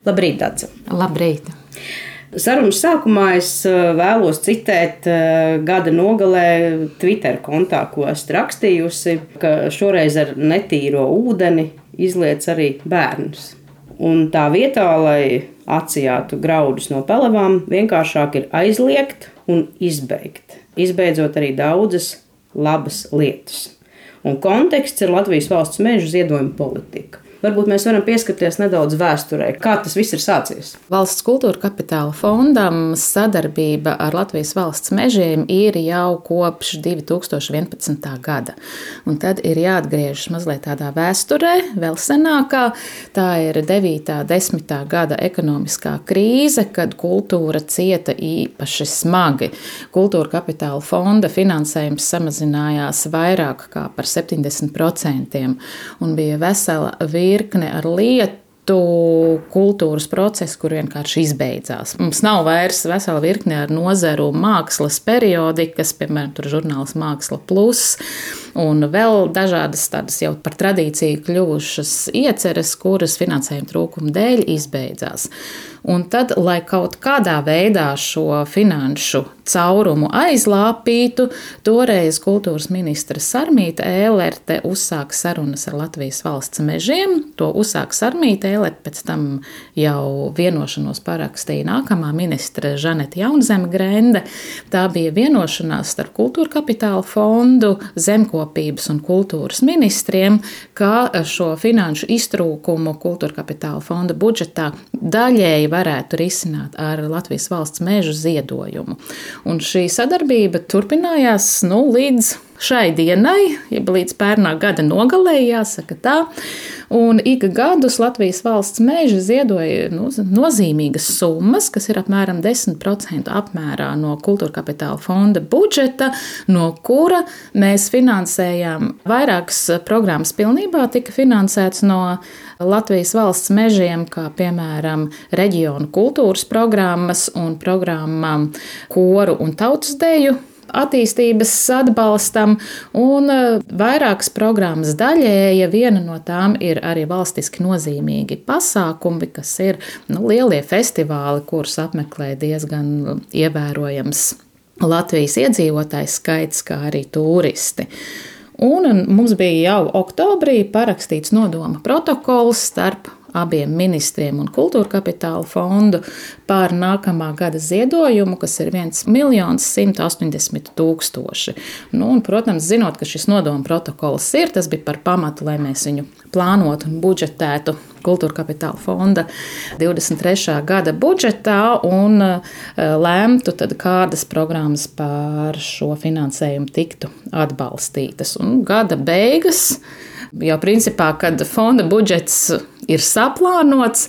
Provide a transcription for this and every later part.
Labrīt, Dārsa! Labrīt! Sarunas sākumā es uh, vēlos citēt uh, gada nogalē Twitter kontā, ko esmu rakstījusi, ka šoreiz ar netīro ūdeni izliec arī bērnus. Un tā vietā, lai atsijātu graudus no pelavām, vienkāršāk ir aizliegt un izbeigt. Izbeidzot arī daudzas labas lietas. Un konteksts ir Latvijas valsts meža ziedojuma politika. Varbūt mēs varam pieskarties nedaudz vēsturē, kā tas viss ir sācies. Valsts kultūra kapitāla fondam sadarbība ar Latvijas valsts mežiem ir jau kopš 2011. gada. Un tad ir jāatgriežas mazliet tādā vēsturē, vēl senākā. Tā ir 9. un 10. gada ekonomiskā krīze, kad kultūra cieta īpaši smagi. Kultūra kapitāla fonda finansējums samazinājās vairāk kā par 70% un bija vesela virkne virkne ar lietu kultūras procesu, kur vienkārši izbeidzās. Mums nav vairs vesela virkne ar nozaru mākslas periodikas, piemēram, žurnāls Māksla Plus, un vēl dažādas tādas jau par tradīciju kļuvušas ieceres, kuras finansējuma trūkuma dēļ izbeidzās. Un tad, lai kaut kādā veidā šo finanšu caurumu aizlāpītu, toreiz kultūras ministra Sarmīta Ēlerte uzsāka sarunas ar Latvijas valsts mežiem. To uzsāka Sarmīta Ēlerte, pēc tam jau vienošanos parakstīja nākamā ministra Žaneta Jaunzeme Grende. Tā bija vienošanās starp Kultūra kapitāla fondu, zemkopības un kultūras ministriem, kā šo finanšu iztrūkumu Kultūra kapitāla fonda budžetā daļēji varētu risināt ar Latvijas valsts mežu ziedojumu. Un šī sadarbība turpinājās nu, līdz šai dienai, jeb līdz pērnā gada nogalē, jāsaka tā. Un ik gadus Latvijas valsts meža ziedoja nu, nozīmīgas summas, kas ir apmēram 10% apmērā no kultūra kapitāla fonda budžeta, no kura mēs finansējām vairākas programmas. Pilnībā tika finansēts no Latvijas valsts mežiem, kā piemēram reģionu kultūras programmas un programmām koru un tautas deju attīstības atbalstam, un e, vairākas programmas daļēja. Viena no tām ir arī valstiski nozīmīgi pasākumi, kas ir nu, lielie festivāli, kurus apmeklē diezgan ievērojams Latvijas iedzīvotājs skaits, kā arī turisti. Un mums bija jau oktobrī parakstīts nodoma protokols starp abiem ministriem un kultūra kapitāla fondu par nākamā gada ziedojumu, kas ir 1 180 tūkstoši. Nu, un, protams, zinot, ka šis nodoma protokols ir, tas bija par pamatu, lai mēs viņu plānotu un budžetētu Kultūra kapitāla fonda 23. gada budžetā un eh, lēmtu, tad, kādas programmas par šo finansējumu tiktu atbalstītas. Un gada beigas jau principā, kad fonda budžets ir saplānots.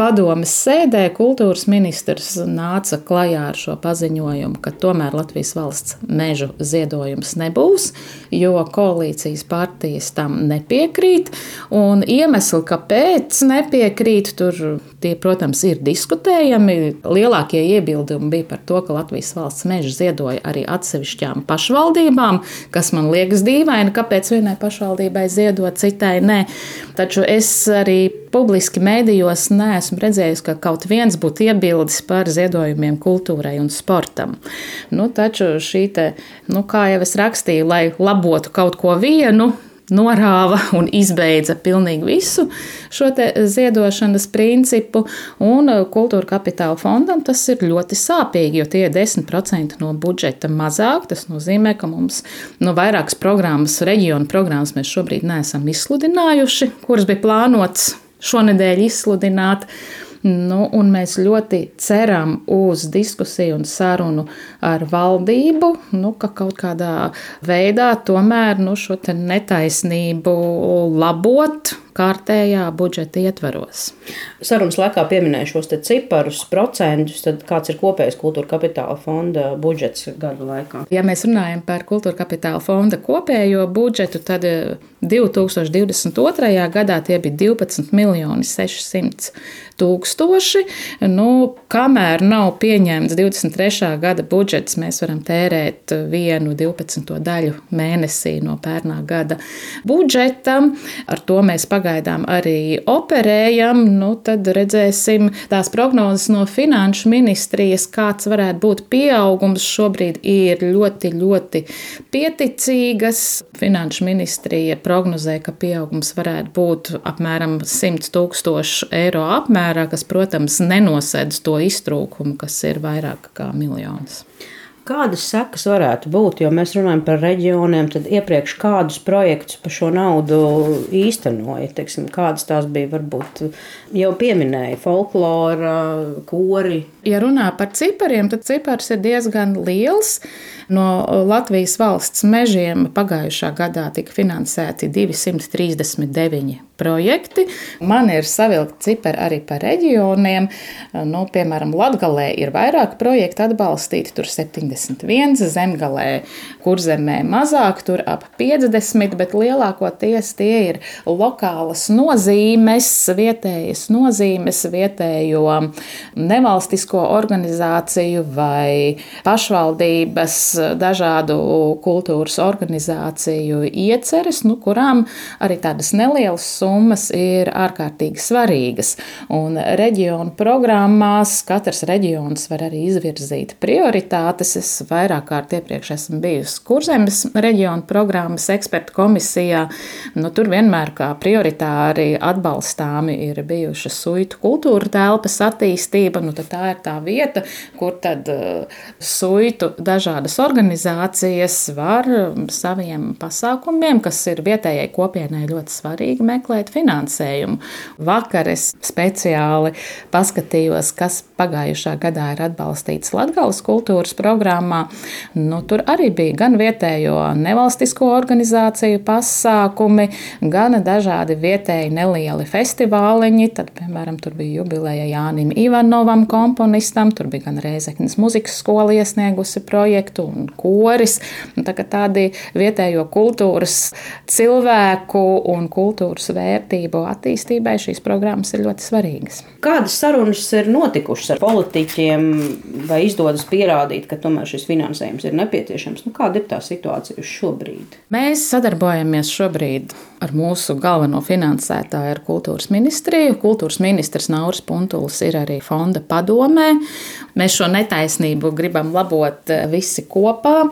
Padomes sēdē kultūras ministrs nāca klajā ar šo paziņojumu, ka tomēr Latvijas valsts mežu ziedojums nebūs, jo koalīcijas partijas tam nepiekrīt. Un iemesli, kāpēc nepiekrīt, tur tie, protams, ir diskutējami. Lielākie iebildumi bija par to, ka Latvijas valsts mežu ziedoja arī atsevišķām pašvaldībām, kas man liekas dīvaini, kāpēc vienai pašvaldībai ziedot, citai nē. Taču es arī publiski mēdījos neesmu redzējis, ka kaut viens būtu iebildis par ziedojumiem kultūrai un sportam. Nu, taču šī te, nu, kā jau es rakstīju, lai labotu kaut ko vienu, norāva un izbeidza pilnīgi visu šo ziedošanas principu. Un kultūra kapitāla fondam tas ir ļoti sāpīgi, jo tie ir 10% no budžeta mazāk. Tas nozīmē, ka mums no vairākas programmas, reģionu programmas mēs šobrīd neesam izsludinājuši, kuras bija plānotas šonadēļ izsludināt. Nu, mēs ļoti ceram uz diskusiju un sarunu ar valdību, nu, ka kaut kādā veidā tomēr nu, šo netaisnību labot kārtējā budžeta ietvaros. Sarunas laikā pieminēju šos ciparus, procentus, tad kāds ir kopējais kultūra kapitāla fonda budžets gadu laikā? Ja mēs runājam par kultūra kapitāla fonda kopējo budžetu, tad 2022. Eh, gadā tie bija 12 miljoni 600 tūkstoši. Nu, kamēr nav pieņemts 23. gada budžets, mēs varam tērēt vienu 12. daļu mēnesī no pērnā gada budžeta. Ar to mēs pagaidām pagaidām arī operējam, nu, tad redzēsim tās prognozes no finanšu ministrijas, kāds varētu būt pieaugums. Šobrīd ir ļoti, ļoti pieticīgas. Finanšu ministrija prognozē, ka pieaugums varētu būt apmēram 100 tūkstoši eiro apmērā, kas, protams, nenosedz to iztrūkumu, kas ir vairāk kā miljons. Kādas sekas varētu būt? Jo mēs runājam par reģioniem, tad iepriekš kādus projektus par šo naudu īstenoja. Teiksim, kādas tās bija, varbūt jau pieminēja folklora, kori. Ja runā par cipariem, tad cipars ir diezgan liels. No Latvijas valsts mežiem pagājušā gadā tika finansēti 239 projekti. Man ir savilkti cipari arī par reģioniem. Nu, piemēram, Latvijā ir vairāk projektu atbalstīti, tur 71, zemgalē, kur zemē mazāk, tur ap 50, bet lielākoties tie ir lokālas nozīmes, vietējas nozīmes, vietējo nevalstisko organizāciju vai pašvaldības dažādu kultūras organizāciju ieceres, nu, kurām arī tādas nelielas summas summas ir ārkārtīgi svarīgas. Un reģionu programmās katrs reģions var arī izvirzīt prioritātes. Es vairāk kārt iepriekš esmu bijusi Kurzemes reģionu programmas ekspertu komisijā. Nu, tur vienmēr kā prioritāri atbalstāmi ir bijušas suitu kultūra telpas attīstība. Nu, tā ir tā vieta, kur tad uh, suitu dažādas organizācijas var saviem pasākumiem, kas ir vietējai kopienai ļoti svarīgi, meklēt meklēt finansējumu. Vakar es speciāli paskatījos, kas pagājušā gadā ir atbalstīts Latvijas kultūras programmā. Nu, tur arī bija gan vietējo nevalstisko organizāciju pasākumi, gan dažādi vietēji nelieli festivāliņi. Tad, piemēram, tur bija jubileja Jānim Ivanovam, komponistam, tur bija gan Reizeknas muzikas skola iesniegusi projektu un koris. Tā tādi vietējo kultūras cilvēku un kultūras vērtību vērtību attīstībai šīs programmas ir ļoti svarīgas. Kādas sarunas ir notikušas ar politiķiem, vai izdodas pierādīt, ka tomēr šis finansējums ir nepieciešams? Nu, kāda ir tā situācija šobrīd? Mēs sadarbojamies šobrīd ar mūsu galveno finansētāju, ar Kultūras ministriju. Kultūras ministrs Nauris Puntulis ir arī fonda padomē. Mēs šo netaisnību gribam labot eh, visi kopā.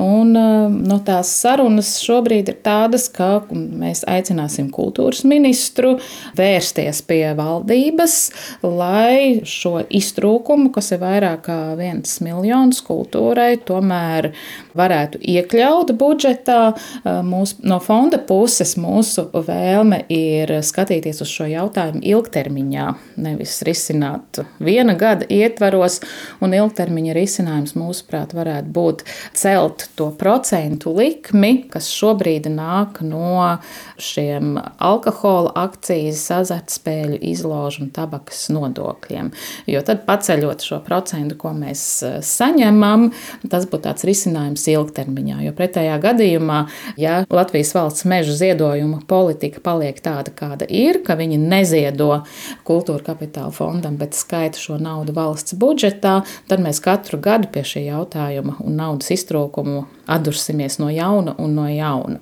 Un, eh, no tās sarunas šobrīd ir tādas, ka mēs aicināsim kultūras ministru vērsties pie valdības, lai šo iztrūkumu, kas ir vairāk kā viens miljons kultūrai, tomēr varētu iekļaut budžetā. Mūs, no fonda puses mūsu vēlme ir skatīties uz šo jautājumu ilgtermiņā, nevis risināt viena gada ietvaros, ilgtermiņa risinājums mūsuprāt varētu būt celt to procentu likmi, kas šobrīd nāk no šiem alkohola akcijas, azartspēļu, izložu un tabakas nodokļiem. Jo tad paceļot šo procentu, ko mēs e, saņemam, tas būtu tāds risinājums ilgtermiņā. Jo pretējā gadījumā, ja Latvijas valsts meža ziedojuma politika paliek tāda, kāda ir, ka viņi neziedo kultūra kapitāla fondam, bet skaita šo naudu valsts budžetā, tad mēs katru gadu pie šī jautājuma un naudas iztrūkumu atdursimies no jauna un no jauna.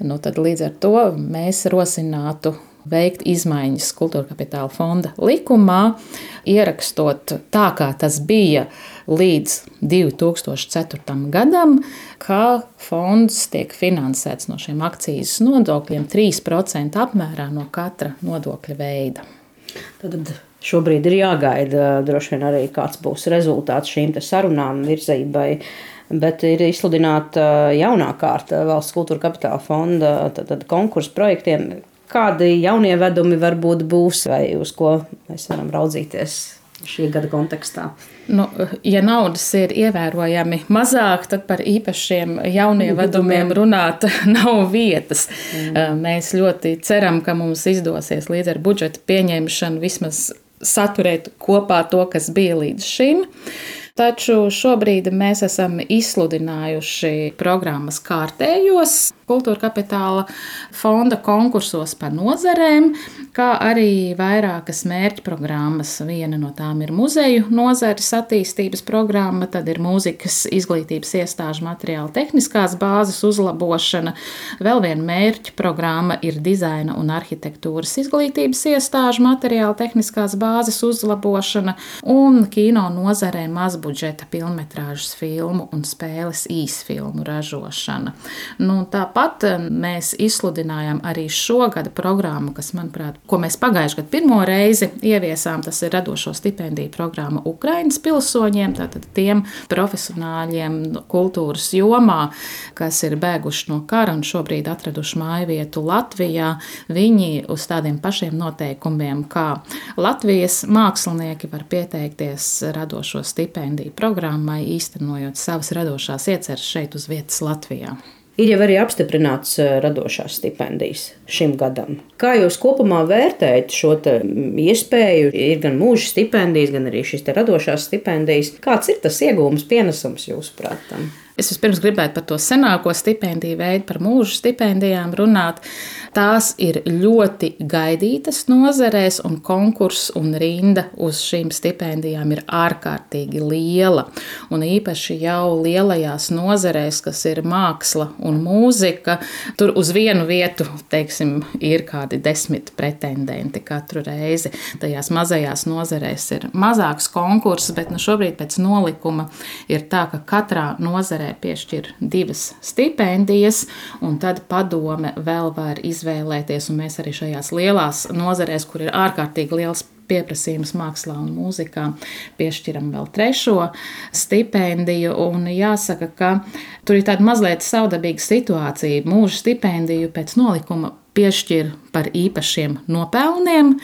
Nu, tad līdz ar to mēs rosinām aicinātu veikt izmaiņas kultūra kapitāla fonda likumā, ierakstot tā, kā tas bija līdz 2004. gadam, ka fonds tiek finansēts no šiem akcijas nodokļiem 3% apmērā no katra nodokļa veida. Tad šobrīd ir jāgaida droši vien arī kāds būs rezultāts šīm sarunām virzībai bet ir izsludināta jaunā kārta valsts kultūra kapitāla fonda tad, tad konkursu projektiem. Kādi jaunievedumi varbūt būs vai uz ko mēs varam raudzīties šī gada kontekstā? Nu, ja naudas ir ievērojami mazāk, tad par īpašiem jaunievedumiem runāt nav vietas. Mm. Mēs ļoti ceram, ka mums izdosies līdz ar budžeta pieņemšanu vismaz saturēt kopā to, kas bija līdz šim. taču šobrīd mēs esam izsludinājuši programmas kārtējos kultūra kapitāla fonda konkursos par nozarēm, kā arī vairākas mērķa programmas. Viena no tām ir muzeju nozares attīstības programma, tad ir mūzikas izglītības iestāžu materiāla tehniskās bāzes uzlabošana. Vēl viena mērķa programma ir dizaina un arhitektūras izglītības iestāžu materiāla tehniskās bāzes uzlabošana un kino nozarē mazbudžeta filmetrāžas filmu un spēles īsfilmu ražošana. Nu, tāpat mēs izsludinājām arī šogada programmu, kas, manuprāt, ko mēs pagājušajā gadā pirmo reizi ieviesām, tas ir radošo stipendiju programma Ukraiņas pilsoņiem, tātad tiem profesionāļiem kultūras jomā, kas ir bēguši no kara un šobrīd atraduši māju vietu Latvijā. Viņi uz tādiem pašiem noteikumiem kā Latvijas mākslinieki var pieteikties radošo stipendiju programmai, īstenojot savas radošās ieceres šeit uz vietas Latvijā. Ir jau arī apstiprināts eh, radošās stipendijas šim gadam. Kā jūs kopumā vērtējat šo iespēju? Ir gan mūža stipendijas, gan arī šīs radošās stipendijas. Kāds ir tas iegūms, pienesums jūsuprāt? Es vispirms gribētu par to senāko stipendiju veidu, par mūža stipendijām runāt. Tās ir ļoti gaidītas nozarēs, un konkurss un rinda uz šīm stipendijām ir ārkārtīgi liela. Un īpaši jau lielajās nozarēs, kas ir māksla un mūzika, tur uz vienu vietu teiksim, ir kādi desmit pretendenti katru reizi. Tajās mazajās nozarēs ir mazāks konkurss, bet nu, šobrīd pēc nolikuma ir tā, ka katrā nozarē nozarē piešķir divas stipendijas, un tad padome vēl var izvēlēties, un mēs arī šajās lielās nozarēs, kur ir ārkārtīgi liels pieprasījums mākslā un mūzikā, piešķiram vēl trešo stipendiju. Un jāsaka, ka tur ir tāda mazliet saudabīga situācija. Mūža stipendiju pēc nolikuma piešķir par īpašiem nopelniem.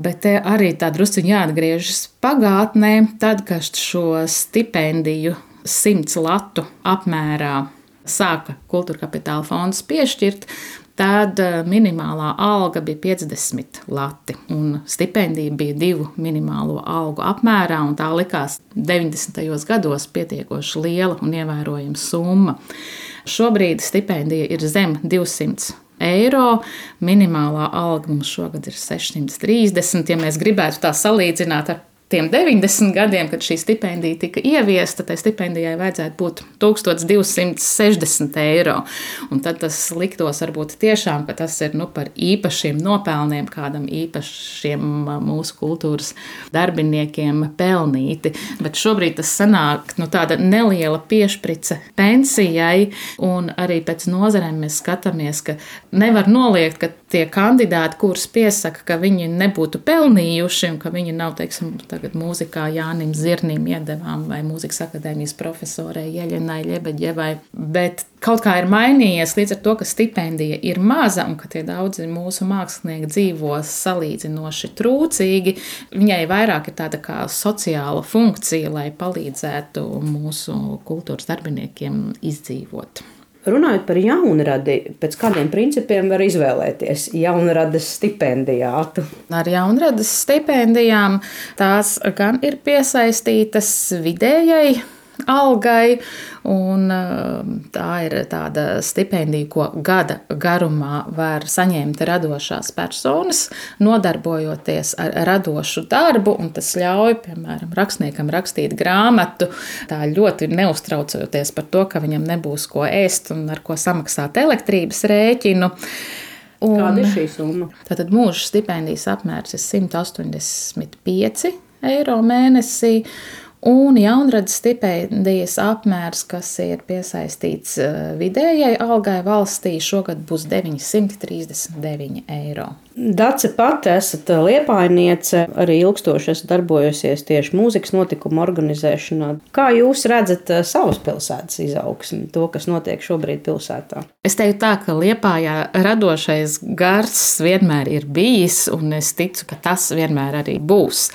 Bet te arī tā druskuļi jāatgriežas pagātnē, tad, kad šo stipendiju 100 latu apmērā sāka kultūra kapitāla fonds piešķirt, tad eh, minimālā alga bija 50 lati, un stipendija bija divu minimālo algu apmērā, un tā likās 90. gados pietiekoši liela un ievērojama summa. Šobrīd stipendija ir zem 200 eiro. Minimālā alga mums šogad ir 630. Ja mēs gribētu tā salīdzināt ar tiem 90 gadiem, kad šī stipendija tika ieviesta, tai stipendijai vajadzētu būt 1260 eiro. Un tad tas liktos varbūt tiešām, ka tas ir nu, par īpašiem nopelniem kādam īpašiem mūsu kultūras darbiniekiem pelnīti. Bet šobrīd tas sanāk nu, tāda neliela piešprice pensijai, un arī pēc nozarēm mēs skatāmies, ka nevar noliegt, ka tie kandidāti, kurus piesaka, ka viņi nebūtu pelnījuši un ka viņi nav, teiksim, tagad mūzikā Jānim Zirnim iedevām vai mūzikas akadēmijas profesorai Jeļenai Ļebeģevai. Bet kaut kā ir mainījies līdz ar to, ka stipendija ir maza un ka tie daudzi mūsu mākslinieki dzīvo salīdzinoši trūcīgi. Viņai vairāk ir tāda kā sociāla funkcija, lai palīdzētu mūsu kultūras darbiniekiem izdzīvot. Runājot par jaunradi, pēc kādiem principiem var izvēlēties jaunradas stipendijātu? Ar jaunradas stipendijām tās gan ir piesaistītas vidējai algai. Un, um, tā ir tāda stipendija, ko gada garumā var saņemt radošās personas, nodarbojoties ar radošu darbu. Tas ļauj, piemēram, rakstniekam rakstīt grāmatu, tā ļoti neuztraucoties par to, ka viņam nebūs ko ēst un ar ko samaksāt elektrības rēķinu. Un, Kāda ir šī summa? Tātad mūža stipendijas apmērs ir 185 eiro mēnesī. Un jaunradas stipendijas apmērs, kas ir piesaistīts eh, vidējai algai valstī, šogad būs 939 eiro. Dace pati esat liepainiece, arī ilgstoši esat darbojusies tieši mūzikas notikumu organizēšanā. Kā jūs redzat eh, savas pilsētas izaugsmi, to, kas notiek šobrīd pilsētā? Es teiktu tā, ka Liepājā radošais gars vienmēr ir bijis, un es ticu, ka tas vienmēr arī būs.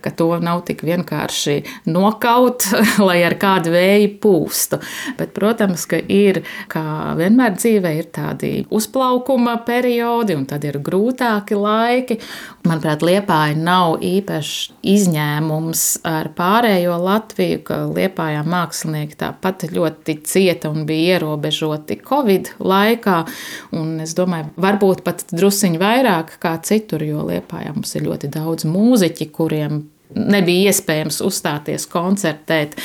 Ka to nav tik vienkārši nokaut, lai ar kādu vēju pūstu. Bet, protams, ka ir, kā vienmēr dzīvē, ir tādi uzplaukuma periodi, un tad ir grūtāk grūtāki laiki. Manuprāt, Liepāja nav īpašs izņēmums ar pārējo Latviju, ka Liepājā mākslinieki tāpat ļoti cieta un bija ierobežoti Covid laikā. Un es domāju, varbūt pat drusciņi vairāk kā citur, jo Liepājā mums ir ļoti daudz mūziķi, kuriem nebija iespējams uzstāties, koncertēt.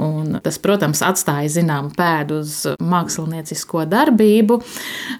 Un tas, protams, atstāja zināmu pēdu uz māksliniecisko darbību.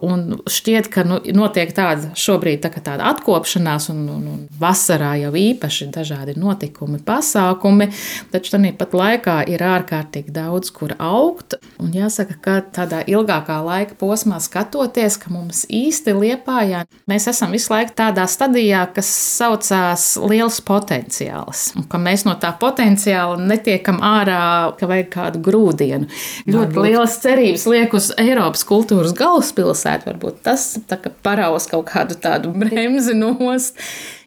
Un šķiet, ka nu, notiek tāda šobrīd tā tāda atkopšanās, un, un, un vasarā jau īpaši dažādi notikumi, pasākumi. Taču tāpat laikā ir ārkārtīgi daudz, kur augt. Un jāsaka, ka tādā ilgākā laika posmā skatoties, ka mums īsti liepājā, mēs esam visu laiku tādā stadijā, kas saucās liels potenciāls potenciāls, un ka mēs no tā potenciāla netiekam ārā, ka vajag kādu grūdienu. Ļoti lielas cerības liek uz Eiropas kultūras galvaspilsētu. Varbūt tas paraus kaut kādu tādu bremzi nost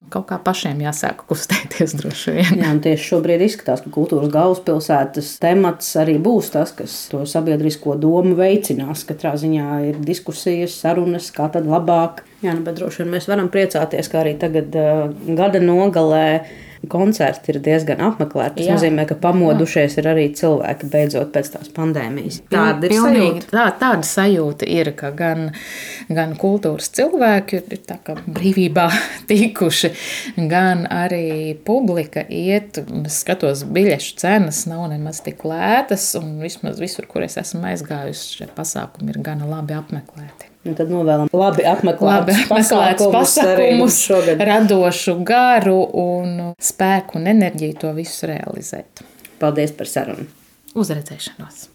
kaut kā pašiem jāsāk kustēties droši vien. Jā, tieši šobrīd izskatās, ka kultūras galvaspilsētas temats arī būs tas, kas to sabiedrisko domu veicinās. Katrā ziņā ir diskusijas, sarunas, kā tad labāk. Jā, nu, bet droši vien mēs varam priecāties, ka arī tagad uh, gada nogalē koncerti ir diezgan apmeklēti. Tas Jā. nozīmē, ka pamodušies Jā. ir arī cilvēki beidzot pēc tās pandēmijas. Tāda ir sajūta. Tā, tāda sajūta ir, ka gan, gan kultūras cilvēki ir brīvībā tikuši, gan arī publika iet. Skatos, biļešu cenas nav nemaz tik lētas, un vismaz visur, kur es esmu aizgājusi, šie pasākumi ir gana labi apmeklēti. Un tad novēlam labi apmeklētus pasākumus, pasākumus radošu garu un spēku un enerģiju to visu realizēt. Paldies par sarunu! Uzredzēšanos!